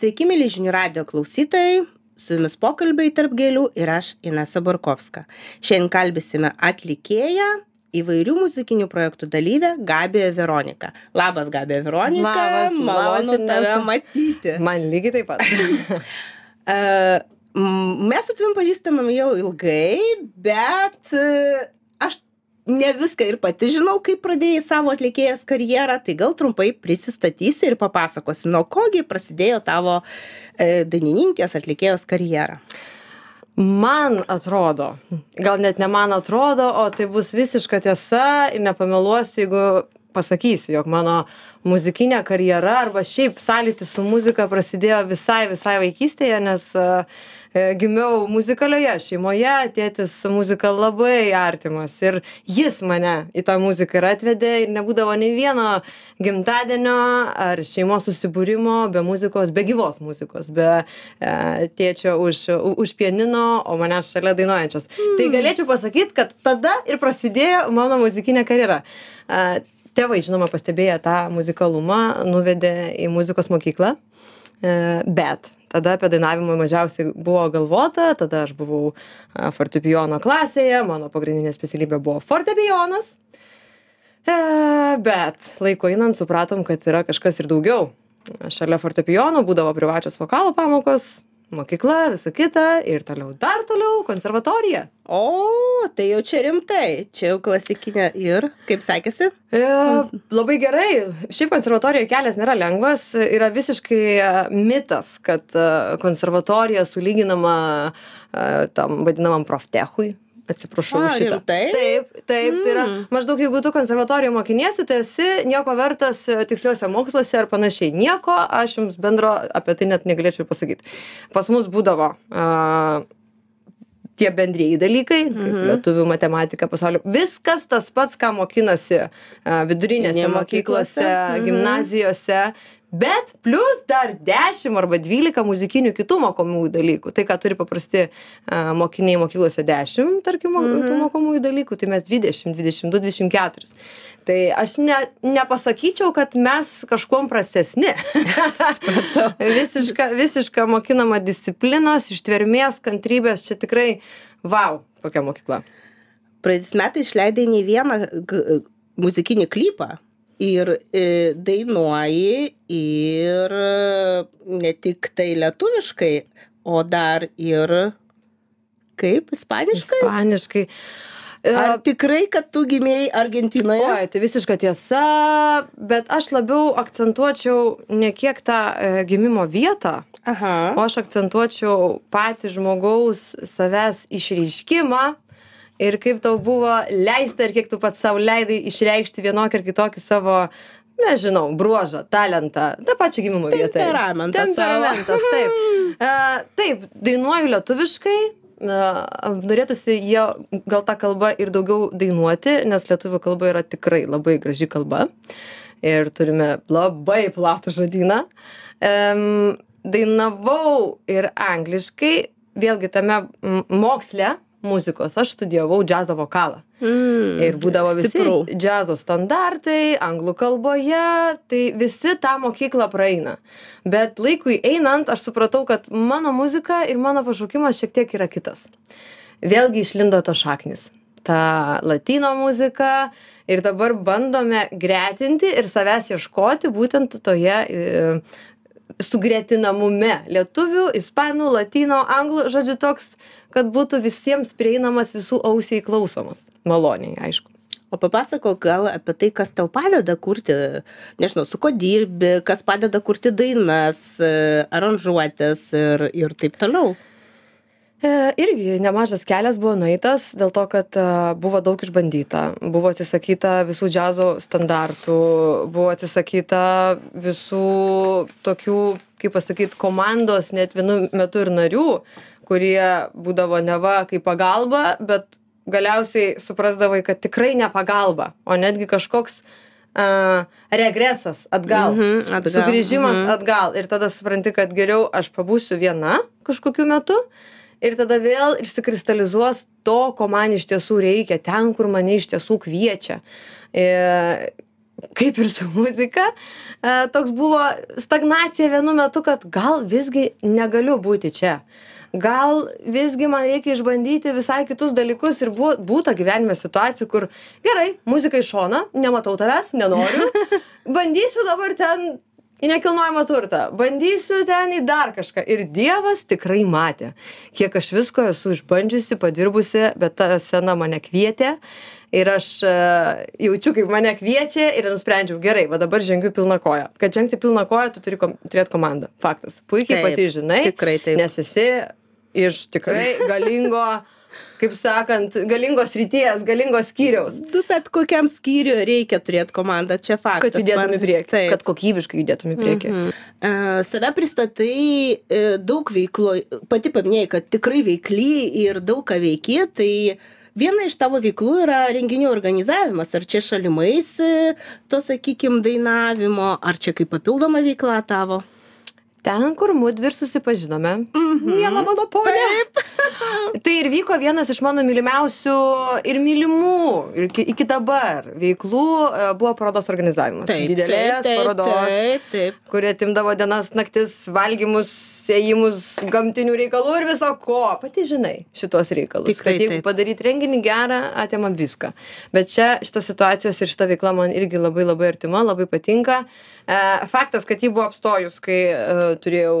Sveiki, mėly žinių radio klausytojai. Su jumis pokalbiai tarp gėlių ir aš Inesa Borkovska. Šiandien kalbėsime atlikėją, įvairių muzikinių projektų dalyvę Gabiją Veroniką. Labas, Gabija Veronika. Labas, malonu labas, tave Inesa. matyti. Man lygiai taip pat. Mes su tavim pažįstamam jau ilgai, bet e, aš ne viską ir pati žinau, kaip pradėjai savo atlikėjos karjerą, tai gal trumpai prisistatysi ir papasakosi, nuo kogi prasidėjo tavo e, dainininkės atlikėjos karjera. Man atrodo, gal net ne man atrodo, o tai bus visiška tiesa ir nepameluosiu, jeigu pasakysiu, jog mano muzikinė karjera arba šiaip sąlytis su muzika prasidėjo visai, visai vaikystėje, nes e, e, gimiau muzikalioje šeimoje, tėtis muzika labai artimas ir jis mane į tą muziką ir atvedė ir nebūdavo nei vieno gimtadienio ar šeimos susibūrimo be muzikos, be gyvos muzikos, be e, tėčio už, už pianino, o manęs šalia dainuojančios. Mm. Tai galėčiau pasakyti, kad tada ir prasidėjo mano muzikinė karjera. E, Tėvai, žinoma, pastebėję tą muzikalumą, nuvedė į muzikos mokyklą, E, bet tada apie dainavimą mažiausiai buvo galvota, tada aš buvau a, fortepijono klasėje, mano pagrindinė specialybė buvo fortepijonas. E, bet laiko einant supratom, kad yra kažkas ir daugiau. Šalia fortepijono būdavo privačios vokalo pamokos, mokykla, visa kita ir toliau dar toliau konservatorija. O, tai jau čia rimtai, čia jau klasikinė ir, kaip sekėsi? E, labai gerai. Šiaip konservatorijoje kelias nėra lengvas. Yra visiškai e, mitas, kad e, konservatorija sulyginama e, tam vadinamam proftechui. Atsiprašau šitą. rimtai? Taip, taip. Tai yra Mm. maždaug jeigu tu konservatorijoje mokiniesi, tai esi nieko vertas e, tiksliuose moksluose ar panašiai. Nieko aš jums bendro apie tai net negalėčiau pasakyti. Pas mus būdavo a, tie bendrieji dalykai, kaip Mhm. lietuvių matematika, pasaulio. Viskas tas pats, ką mokinasi a, vidurinėse mokyklose, mokyklose, mhm. gimnazijose. Bet plus dar 10 arba 12 muzikinių kitų mokomųjų dalykų. Tai, ką turi paprasti a, mokiniai mokyklose 10, tarkim, mo- Mhm. tų mokomųjų dalykų, tai mes 20, 22, 24. Tai aš ne, nepasakyčiau, kad mes kažkuom prastesni. Visiška, visiška mokinama disciplinos, ištvermės, kantrybės, čia tikrai, wow, kokia mokykla. Praeitais metais išleidai ne vieną muzikinį klipą ir e, dainuoji ir e, ne tik tai lietuviškai, o dar ir kaip ispaniškai. Ispaniškai. E, Ar tikrai, kad tu gimėjai Argentinoje? Oi, tai visiška tiesa, bet aš labiau akcentuočiau ne kiek tą e, gimimo vietą, Aha. o aš akcentuočiau patį žmogaus savęs išreiškimą ir kaip tau buvo leista ir kiek tu pats savo leidai išreikšti vienokį ar kitokį savo, nežinau, bruožą, talentą, tą pačią gimimo vietą. Temperamentą Temperamentas, taip. E, taip, dainuoju lietuviškai. Norėtųsi jie gal tą kalbą ir daugiau dainuoti, nes lietuvių kalba yra tikrai labai graži kalba. Ir turime labai platų žodyną. Em, dainavau ir angliškai, vėlgi tame moksle muzikos aš studijavau džiazo vokalą. Mm, Ir būdavo visi stipru. džiazo standartai, anglų kalboje, tai visi tą mokyklą praeina. Bet laikui einant, aš supratau, kad mano muzika ir mano pašaukimas šiek tiek yra kitas. Vėlgi išlindo to šaknis. Ta latino muzika ir dabar bandome gretinti ir savęs ieškoti būtent toje e, sugretinamume lietuvių, ispanų, latino, anglų, žodžiu toks, kad būtų visiems prieinamas visų ausiai klausomas. Maloniai, aišku. O papasakok gal apie tai, kas tau padeda kurti, nežinau, su ko dirbi, kas padeda kurti dainas, e, aranžuotės ir, ir taip toliau. E, irgi nemažas kelias buvo nueitas dėl to, kad e, buvo daug išbandyta. Buvo atsisakyta visų džiazo standartų, buvo atsisakyta visų tokių, kaip pasakyti, komandos net vienu metu ir narių, kurie būdavo neva kaip pagalba, bet galiausiai suprasdavai, kad tikrai ne pagalba, o netgi kažkoks uh, regresas atgal, Mhm, atgal, sugrįžimas mhm. atgal. Ir tada supranti, kad geriau aš pabūsiu viena kažkokiu metu ir tada vėl išsikristalizuos to, ko man iš tiesų reikia, ten, kur mane iš tiesų kviečia. E, kaip ir su muzika, e, toks buvo stagnacija vienu metu, kad gal visgi negaliu būti čia. Gal visgi man reikia išbandyti visai kitus dalykus ir buvo, būtų gyvenime situacijų, kur gerai, muzika iš šona, nematau tavęs, nenoriu, bandysiu dabar ten į nekilnojamą turtą, bandysiu ten į dar kažką. Ir Dievas tikrai matė, kiek aš visko esu išbandžiusi, padirbusi, bet ta scena mane kvietė. Ir aš uh, jaučiu, kaip mane kviečia ir nusprendžiau, gerai, va dabar žengiu pilną koją. Kad žengti pilną koją, tu turi kom turėti komandą. Faktas. Puikiai Taip, pati žinai. tikrai taip. Nes esi iš tikrai galingo, kaip sakant, galingos ryties, galingos skyriaus. Du bet kokiam skyriui reikia turėti komandą, čia faktas. Kad judėtum į priekį. Taip. Kad kokybiškai judėtum į priekį. Mhm. E, Save pristatai e, daug veiklo, pati paminėjai, kad tikrai veikly ir daug ką veiki, tai viena iš tavo veiklų yra renginių organizavimas. Ar čia šalimais e, to, sakykime, dainavimo, ar čia kaip papildoma veikla tavo? Ten, kur mudvi ir susipažinome. Mhm. Viena mano ponė. tai ir vyko vienas iš mano mylimiausių ir mylimų ir iki, iki dabar veiklų e, buvo parodos organizavimas. Didelės parodos, Taip, taip. kurie timdavo dienas, naktis, valgymus, ėjimus, gamtinių reikalų ir viso ko. Pati žinai šitos reikalus. Tikrai kad jeigu taip. padaryti renginį gerą, atimam viską. Bet čia šitos situacijos ir šita veikla man irgi labai labai artima, labai patinka. E, faktas, kad ji buvo apstojus, kai e, turėjau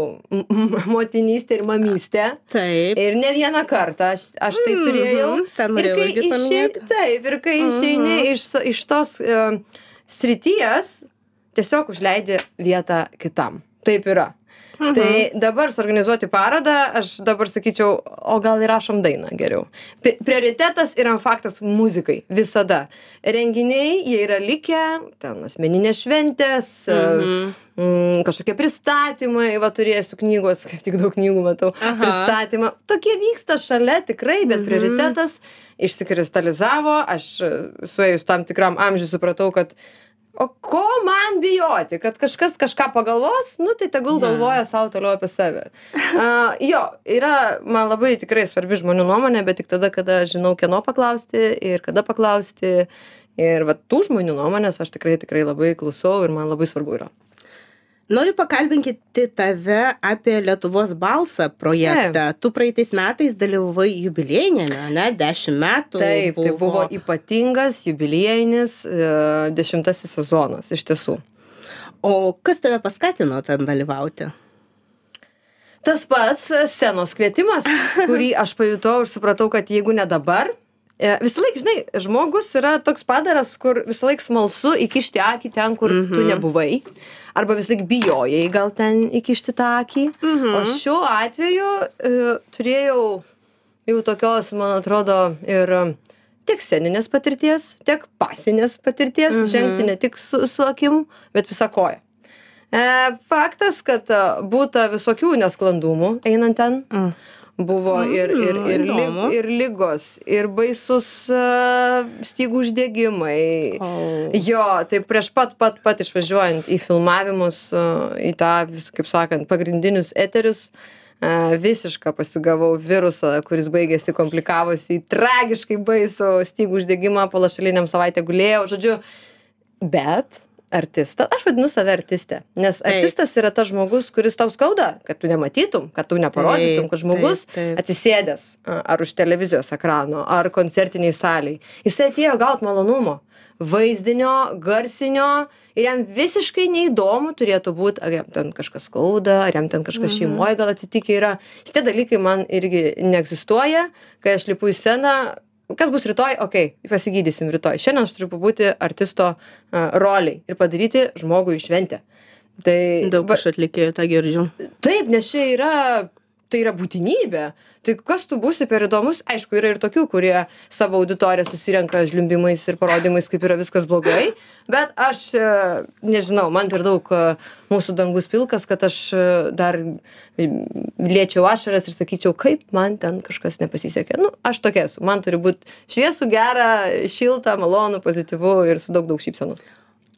motinystę ir mamystę. Taip. Ir ne vieną kartą aš, aš tai Mhm, turėjau. tą ir norėjau kai irgi išei, paminėti. taip, ir kai išeini Mhm. iš, s- iš tos uh, srities, tiesiog užleidi vietą kitam. Taip yra. Mhm. Tai dabar suorganizuoti parodą, aš dabar sakyčiau, o gal įrašom dainą geriau. Prioritetas yra faktas muzikai visada. Renginiai, jie yra likę, ten asmeninės šventės, Mhm. mm, kažkokie pristatymai, va turėsiu knygos, kaip tik daug knygų matau, Aha. pristatymą. Tokie vyksta šalia tikrai, bet Mhm. prioritetas išsikristalizavo, aš suėjus tam tikram amžiui supratau, kad o ko man bijoti, kad kažkas kažką pagalvos, nu tai tegul galvoja savo toliau apie save. Uh, jo, yra man labai tikrai svarbi žmonių nuomonė, bet tik tada, kada žinau, kieno paklausti ir kada paklausti. Ir va tų žmonių nuomonės aš tikrai tikrai labai klausau ir man labai svarbu yra. Noriu pakalbinkyti tave apie Lietuvos balsą projektą. Tu praeitais metais dalyvavai jubiliejinėme, ne, dešimt metų. Taip, tai buvo ypatingas jubiliejinis e, dešimtasis sezonas iš tiesų. O kas tave paskatino ten dalyvauti? Tas pats scenos kvietimas, kurį aš pajutau ir supratau, kad jeigu ne dabar, e, visą laiką, žinai, žmogus yra toks padaras, kur visą laiką smalsu įkišti akį ten, kur mhm. tu Mhm. nebuvai, arba visą laiką bijojai gal ten įkišti tą akį. Mhm. O šiuo atveju e, turėjau jau tokios, man atrodo, ir e, tiek sceninės patirties, tiek pasinės patirties, Mhm. mhm. žengti ne tik su, su akim, bet visą koją. E, faktas, kad e, būta visokių nesklandumų einant ten. Mm. Buvo ir, ir, Mm, ir, įdomu. ir lygos, ir baisus uh, stygų uždegimai. O. Jo, tai prieš pat, pat, pat išvažiuojant į filmavimus, uh, į tą, vis, kaip sakant, pagrindinius eterius, uh, visišką pasigavau virusą, kuris baigėsi komplikavosi į tragiškai baisų stygų uždegimą, po lašeliniam savaitę gulėjau, žodžiu, bet artistas, aš vadinu save artistė, nes artistas yra tas žmogus, kuris tau skauda, kad tu nematytum, kad tu neparodytum, kad žmogus atsisėdęs ar už televizijos ekrano, ar koncertiniai saliai, jisai atėjo gauti malonumo, vaizdinio, garsinio ir jam visiškai neįdomu turėtų būti, ar jam ten kažkas skauda, ar jam ten kažkas Mhm. šeimoje gal atsitikę yra. Šitie dalykai man irgi neegzistuoja, kai aš lipu į sceną. Kas bus rytoj? Ok, pasigydysim rytoj. Šiandien aš turiu pabūti artisto uh, roliai ir padaryti žmogui šventę. Tai Daug va- aš atlikėjų tą girdžiu. Taip, nes čia yra, tai yra būtinybė. Tai kas tu būsi per įdomus, aišku, yra ir tokių, kurie savo auditoriją susirenka žliumbimais ir parodymais, kaip yra viskas blogai, bet aš e, nežinau, man per daug e, mūsų dangus pilkas, kad aš e, dar liečiau ašaras ir sakyčiau, kaip man ten kažkas nepasisekė. Nu, aš tokia esu, man turi būti šviesų, gera, šilta, malonu, pozityvu ir su daug daug šypsenos.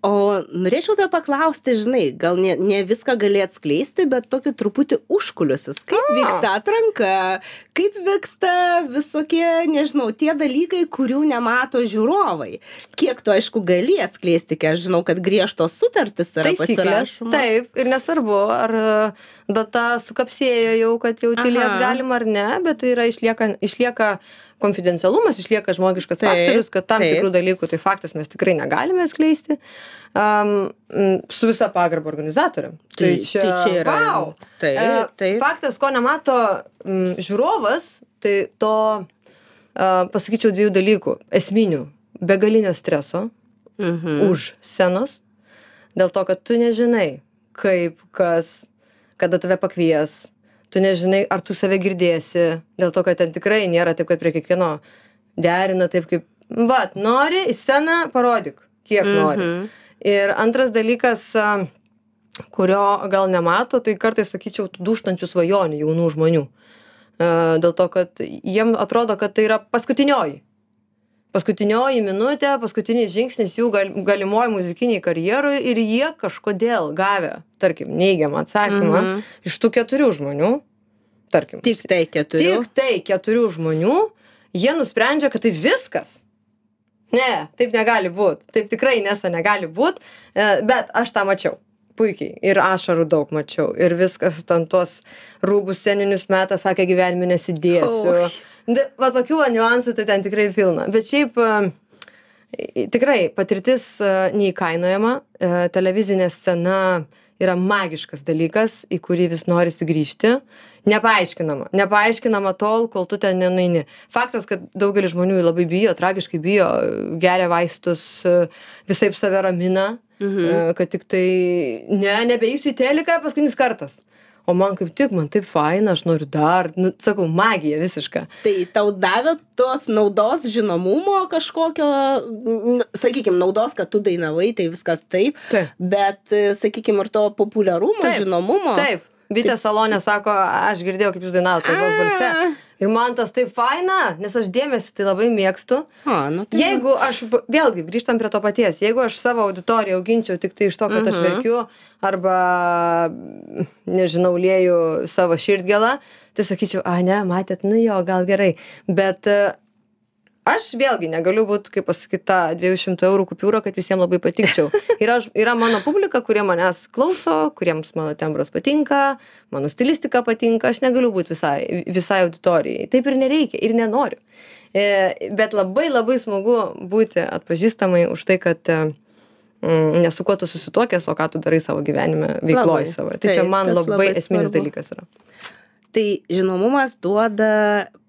O norėčiau tave paklausti žinai gal ne ne viską gali atskleisti bet tokį truputį užkulisius. Kaip vyksta atranka? Kaip vyksta visokie nežinau tie dalykai kurių nemato žiūrovai? Kiek tu aišku gali atskleisti kai aš žinau kad griežtos sutartys yra pasirašomos. Taip, ir nesvarbu, ar e, data sukapsėjo jau, kad jau tylėt galima ar ne, bet tai yra išlieka, išlieka konfidencialumas, išlieka žmogiškas Taip, faktorius, kad tam taip. tikrų dalykų tai faktas mes tikrai negalime atskleisti. Um, su visa pagarba organizatoriam. tai tai čia yra Wow! taip E, taip Faktas, ko nemato mm, žiūrovas, tai to, uh, pasakyčiau, dviejų dalykų. Esminių. Begalinio streso Mhm. už scenos, dėl to, kad tu nežinai, kaip, kas, kada tave pakvies, tu nežinai, ar tu save girdėsi, dėl to, kad ten tikrai nėra taip, kad prie kiekvieno derina taip, kaip, va, nori į sceną, parodyk, kiek nori. Mhm. Ir antras dalykas, kurio gal nemato, tai kartais sakyčiau tų dūštančių svajonių jaunų žmonių. Dėl to, kad jiem atrodo, kad tai yra paskutinioji. Paskutinioji minutė, paskutinis žingsnis jų gal, galimoj muzikiniai karjeroj ir jie kažkodėl gavę, tarkim, neigiamą atsakymą Mhm. iš tų keturių žmonių, tarkim, tik tai keturių tik tai keturių žmonių, jie nusprendžia, kad tai viskas. Ne, taip negali būt. Taip tikrai nesa negali būt, e, bet aš tą mačiau. Puikiai. Ir ašarų daug mačiau. Ir viskas ten tuos rūbus sceninius metą, sakė, gyvenime nesidėsiu. Oi. De, va tokių va niuansų tai ten tikrai pilna. Bet šiaip e, tikrai patirtis e, neįkainojama. E, Televizinė scena yra magiškas dalykas, į kurį vis norisi grįžti. Nepaaiškinama. Nepaaiškinama tol, kol tu ten nenueini. Faktas, kad daugelis žmonių labai bijo, tragiškai bijo, geria vaistus, visaip save ramina, Mhm. kad tik tai, ne, nebeįsiu į teliką paskutinis kartas. O man kaip tik, man taip faina, aš noriu dar, nu, sakau, magija visiška. tai tau davė tos naudos žinomumo kažkokio sakykim naudos kad tu dainavai tai viskas taip bet e, sakykim ir to populiarumo žinomumo Taip, bitė salonė sako, aš girdėjau, kaip jūs dainavote kalbos balse. Ir man tas taip faina, nes aš dėmesį tai labai mėgstu. a, nu tai Jeigu aš, vėlgi, grįžtam prie to paties, jeigu aš savo auditoriją auginčiau tik tai iš to, kad aš Mhm. verkiu arba, nežinau, lėjau savo širdgėlą, tai sakyčiau, a ne, matėt, nu jo, gal gerai. Bet aš vėlgi negaliu būt, kaip pasakyti, tą 200 eurų kupiūrą, kad visiems labai patikčiau. Yra, yra mano publika, kurie manęs klauso, kuriems mano tembras patinka, mano stilistika patinka, aš negaliu būti visai, visai auditorijai. Taip ir nereikia ir nenoriu. E, bet labai labai smagu būti atpažįstamai už tai, kad e, mm, ne su kuo tu susituokęs, o ką tu darai savo gyvenime, veikloj savo. Tai čia Taip, man labai labai esminis svarbu. dalykas yra. tai žinomumas duoda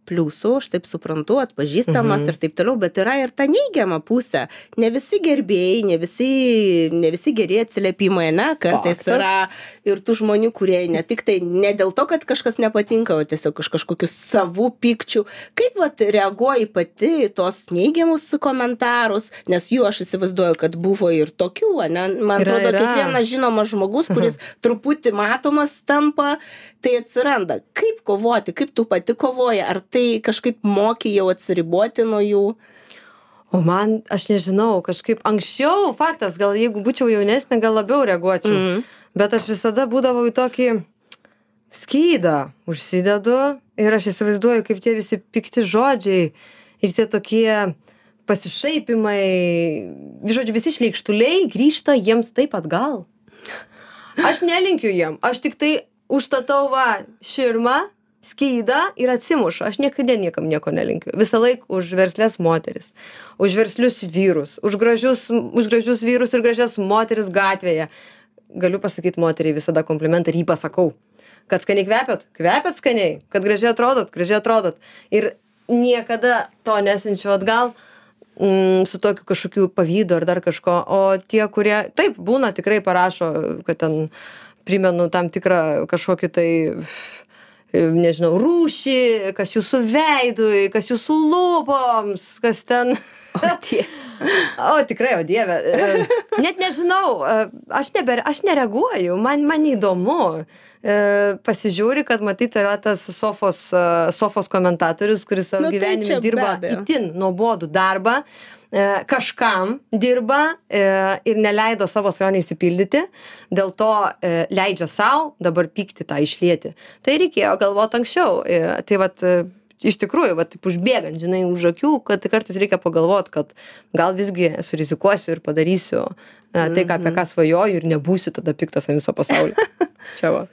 pliusų aš taip suprantu atpažįstamas Mhm. ir taip toliau bet yra ir ta neigiama pusė. Ne visi gerbėjai ne visi ne visi geri atsiliepimai ane kartais Faktas. yra ir tų žmonių kurie ne tik tai ne dėl to kad kažkas nepatinka o tiesiog iš kažkokių savų pykčių. Kaip vat reaguoji pati į tuos neigiamus komentarus? Nes jų aš įsivaizduoju kad buvo ir tokių ane? Man Yra, atrodo yra. kiekvienas žinomas žmogus kuris truputį matomas tampa tai atsiranda. Kaip kovoti? Kaip tu pati kovoji? Ar tai kažkaip moki jau atsiriboti nuo jų O man, aš nežinau, kažkaip anksčiau, faktas, gal jeigu būčiau jaunesnė, gal labiau reaguočiau. Mhm. Bet aš visada būdavau į tokį skydą užsidedu ir aš įsivaizduoju, kaip tie visi pikti žodžiai ir tie tokie pasišaipimai, žodžiu, visi šleikštuliai grįžta jiems taip atgal. Aš nelinkiu jiem, aš tik tai užstatau va širmą, skydą ir atsimušu. Aš niekada niekam nieko nelinkiu. Visą laiką už verslės moteris, už verslius vyrus, už gražius, už gražius vyrus ir gražias moteris gatvėje. Galiu pasakyti moteriai visada komplimentą ir jį pasakau. Kad skaniai kvepiat, kvepiat skaniai, kad gražiai atrodot, gražiai atrodot. Ir niekada to nesinčiu atgal mm, su tokiu kažkokiu pavydu ar dar kažko. O tie, kurie, taip, būna tikrai parašo, kad ten primenu tam tikrą kažkokį tai e, nežinau, rūšį, kas jūsų veidui, kas jūsų lūpoms, kas ten O tie. O tikrai, o Dieve. e, Net nežinau, e, aš, nebe, aš nereaguoju, man, man įdomu. E, Pasižiūri, kad matyti yra tas sofos, sofos komentatorius, kuris savo Nu, tai gyvenime be dirba itin nuobodų darbą, kažkam dirba ir neleido savo svajonę įsipildyti, dėl to leidžia savo dabar pykti tą išlieti. Tai reikėjo galvoti anksčiau. Tai vat, iš tikrųjų, va, taip užbėgant, žinai, už akių, kad kartais reikia pagalvoti, kad gal visgi surizikuosiu ir padarysiu e, tai, ką, apie ką svajoju ir nebūsiu tada piktas ant viso pasaulio. Čia va.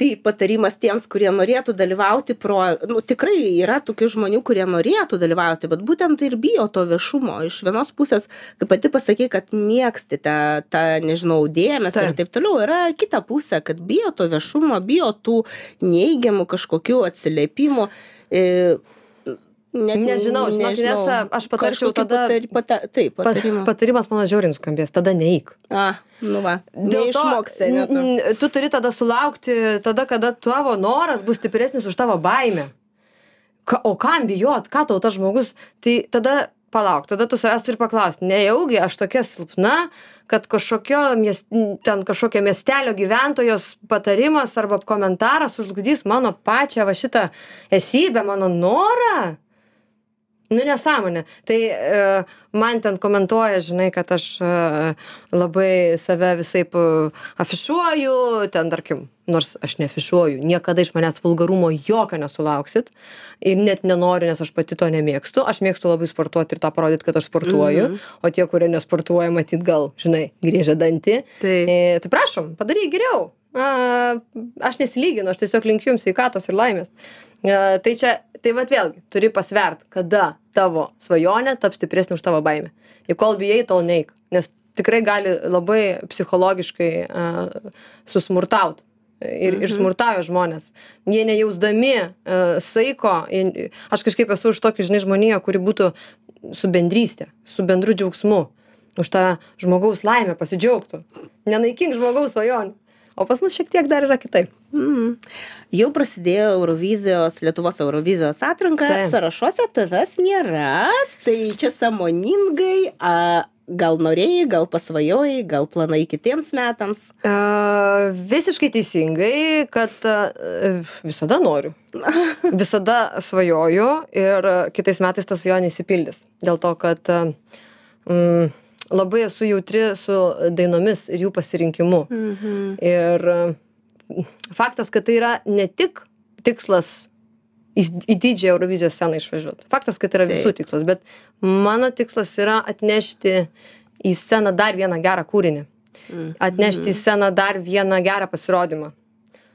Tai patarimas tiems, kurie norėtų dalyvauti pro, nu, tikrai yra tokių žmonių, kurie norėtų dalyvauti, bet būtent ir bijo to viešumo. Iš vienos pusės, kaip pati pasakė, kad mėgsti tą, tą nežinau, dėmesį Taip. ir taip toliau, yra kita pusė, kad bijo to viešumo, bijo tų neigiamų kažkokių atsiliepimų. E, net Nežinau, žinok, nežinau, Inesa, aš patarčiau tada- Patari, pata, taip, Pa, patarimų. patarimas mano žiauriai nuskambės, tada neik. A, nu va, Dėl n- tu turi tada sulaukti, tada, kada tavo noras bus stipresnis už tavo baimę. Ka, o kam bijot, ką tau tas žmogus, tai tada palauk, tada tu savęs turi paklausti, nejaugi aš tokia silpna, kad kažkokio mies, ten kažkokio miestelio gyventojos patarimas arba komentaras užlugdys mano pačią va šitą esybę, mano norą. Nu, nesąmonė. Tai e, man ten komentuoja, žinai, kad aš e, labai save visai afišuoju, ten, tarkim, nors aš neafišuoju, niekada iš manęs vulgarumo jokio nesulauksit ir net nenoriu, nes aš pati to nemėgstu. Aš mėgstu labai sportuoti ir tą parodyti, kad aš sportuoju, Mhm. o tie, kurie nesportuoja, matyt, gal, žinai, grįžia dantį. Tai- E, tai prašom, padaryk geriau. A, aš nesilyginu, aš tiesiog linkiu jums sveikatos ir laimės. E, tai čia, tai vad vėlgi, turi pasvert, kada tavo svajonė taps stipresnė už tavo baimę. Ir kol bijai, tol neik. Nes tikrai gali labai psichologiškai a, susmurtaut. Ir, ir smurtauja žmonės. Jie nejausdami uh, saiko, jie, aš kažkaip esu už tokį, žinai, žmoniją, kuri būtų su bendrystė, su bendru džiaugsmu, už tą žmogaus laimę pasidžiaugtų. Nenaikink žmogaus svajonių. O pas mus šiek tiek dar yra kitaip. Mm. Jau prasidėjo Eurovizijos, Lietuvos Eurovizijos atranka, Taip. sąrašuose tavęs nėra, tai čia samoningai, a, gal norėjai, gal pasvajojai, gal planai kitiems metams. Uh, visiškai teisingai, kad uh, visada noriu. Visada svajoju ir kitais metais tas svajonė įsipildys. Dėl to, kad uh, mm, labai esu jautri su dainomis ir jų pasirinkimu. Mhm. Ir uh, faktas, kad tai yra ne tik tikslas į, į didžiąją Eurovizijos sceną išvažiuoti. Faktas, kad tai yra visų Taip. tikslas, bet mano tikslas yra atnešti į sceną dar vieną gerą kūrinį. Atnešti į sceną dar vieną gerą pasirodymą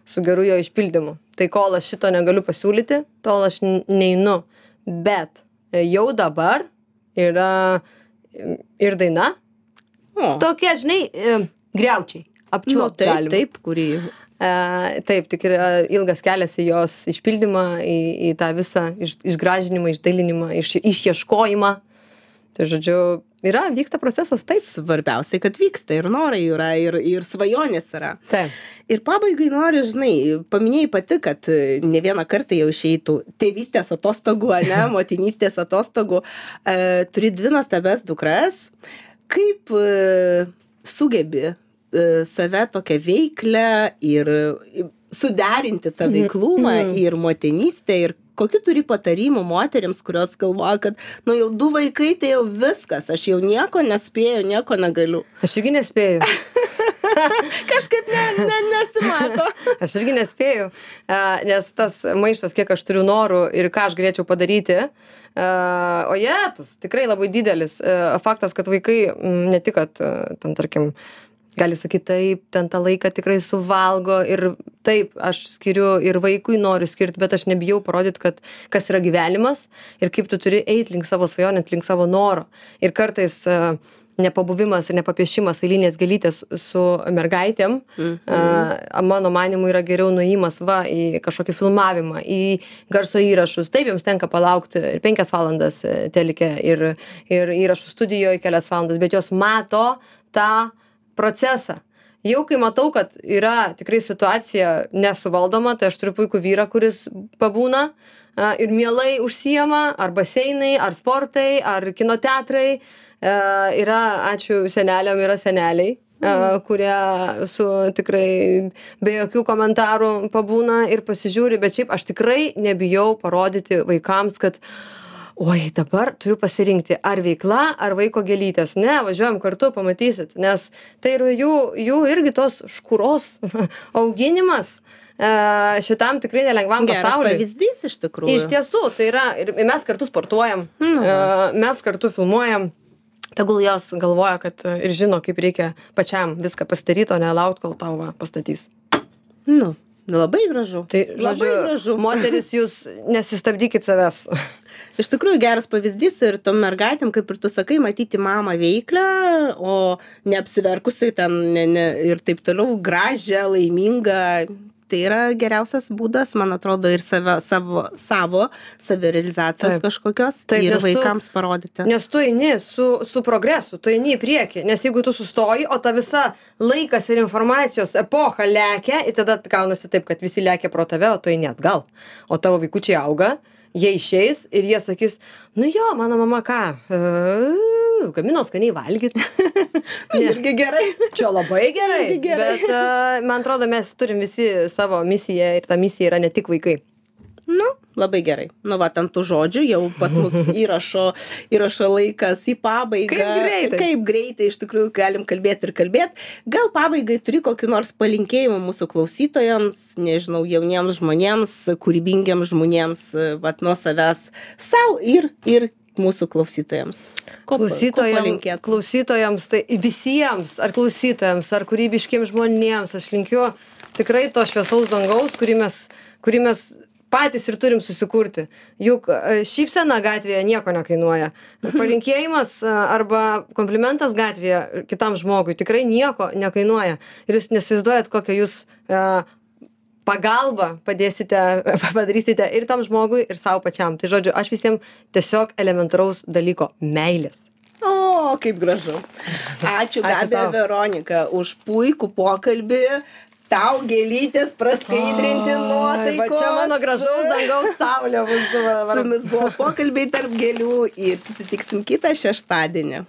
su geru jo išpildymu. Tai kol aš šito negaliu pasiūlyti, tol aš neinu. Bet jau dabar yra e, ir daina, O, tokie, žinai, e, greučiai. nu, Apčiuopti. taip, galima. taip, kurį. E, taip, tik yra ilgas kelias į jos išpildymą, į, į tą visą iš, išgražinimą, išdailinimą, iš, išieškojimą. Tai žodžiu, yra, vyksta procesas taip. Svarbiausia, kad vyksta ir norai yra, ir, ir svajonės yra. Taip. Ir pabaigai noriu, žinai, paminėjai pati, kad e, ne vieną kartą jau išeitų tėvystės atostogų, ne, motinystės atostogų. E, turi dvi nuostabes dukras. Kaip e, sugebi e, save tokią veiklę ir suderinti tą Mhm. veiklumą Mhm. ir motinystę ir kokiu turi patarimų moteriams, kurios galvoja, kad, nu jau du vaikai, tai jau viskas, aš jau nieko nespėju, nieko negaliu. Aš irgi nespėju. Kažkaip ne, ne, nesimato. Aš irgi nespėju, nes tas maištas, kiek aš turiu norų ir ką aš galėčiau padaryti, o jie, tas tikrai labai didelis. Faktas, kad vaikai ne tik, kad ten, tarkim, gali sakyti taip, ten tą laiką tikrai suvalgo ir taip, aš skiriu ir vaikui noriu skirti, bet aš nebijau parodyti, kad kas yra gyvenimas ir kaip tu turi eiti link savo svajonės, link savo noro. Ir kartais uh, nepabuvimas ir nepapiešimas eilinės gėlytės su mergaitėm, Mhm. a, mano manimu, yra geriau nuėjimas va į kažkokį filmavimą, į garso įrašus. Taip, jums tenka palaukti ir penkias valandas e, telike ir, ir įrašų studijoje kelias valandas, bet jos mato tą procesą. jau kai matau kad yra tikrai situacija nesuvaldoma tai aš turiu puikų vyrą kuris pabūna a, ir mielai užsiema ar baseinai ar sportai ar kino teatrai a, yra ačiū seneliam yra seneliai a, kurie su tikrai be jokių komentarų pabūna ir pasižiūri bet šiaip aš tikrai nebijau parodyti vaikams kad oi dabar turiu pasirinkti ar veikla ar vaiko gėlytės ne važiuojam kartu pamatysit nes tai yra jų jų irgi tos škuros auginimas e, šitam tikrai nelengvam Geras pasauliui. pavyzdys iš tikrųjų. Iš tiesų, tai yra, ir mes kartu sportuojam, e, mes kartu filmuojam. Tegul jos galvoja, kad e, ir žino, kaip reikia pačiam viską pasidaryti, o ne laukti, kol tau va, pastatys. Nu, nu, labai gražu. Tai, labai žodžiu, gražu. moteris, jūs nesistabdykit savęs. Iš tikrųjų geras pavyzdys ir tom mergaitėm, kaip ir tu sakai, matyti mamą veiklę, o neapsiverkusiai ten ne, ne, ir taip toliau gražią, laimingą. Tai yra geriausias būdas, man atrodo, ir save, savo, savo savirealizacijos Taip. kažkokios Taip, ir nes tu- vaikams parodyti. Nes tu eini su, su progresu, tu eini į priekį. Nes jeigu tu sustoji, o ta visa laikas ir informacijos epocha lekia, ir tada gaunasi taip, kad visi lekia pro tave, o tu eini atgal. O tavo vaikučiai auga, jie išeis ir jie sakys, nu jo, mano mama ką, e, gamino skaniai valgyti. Irgi gerai. Čia labai gerai. Gerai. Bet uh, man atrodo, mes turim visi savo misiją ir ta misija yra ne tik vaikai. Nu, labai gerai. Nu, va, ant tų žodžių jau pas mus įrašo, įrašo laikas į pabaigą. Kaip greitai. Kaip greitai iš tikrųjų galim kalbėti ir kalbėti. Gal pabaigai turi kokį nors palinkėjimą mūsų klausytojams, nežinau, jauniems žmonėms, kūrybingiams žmonėms, va, nuo savęs savo ir, ir mūsų klausytojams. Ko, ko klausytojam, palinkėtum? klausytojams, tai visiems, ar klausytojams, ar kūrybiškiams žmonėms, aš linkiu tikrai to šviesaus dangaus, kurį mes, kurį mes patys ir turim susikurti. Juk e, šypsena gatvėje nieko nekainuoja. Palinkėjimas e, arba komplimentas gatvėje kitam žmogui tikrai nieko nekainuoja. Ir jūs nesivizduojat, kokią jūs e, pagalbą padėsite, padarysite ir tam žmogui, ir savo pačiam. Tai žodžiu, aš visiems tiesiog elementaraus dalyko - meilės. O, kaip gražu. Ačiū, Ačiū Gabė. Veronika, už puikų pokalbį. Tau gėlytės praskaidrinti nuotaiką. Va čia mano gražaus dangaus saulė bus. Su jumis buvo pokalbiai tarp gėlių ir susitiksim kitą šeštadienį.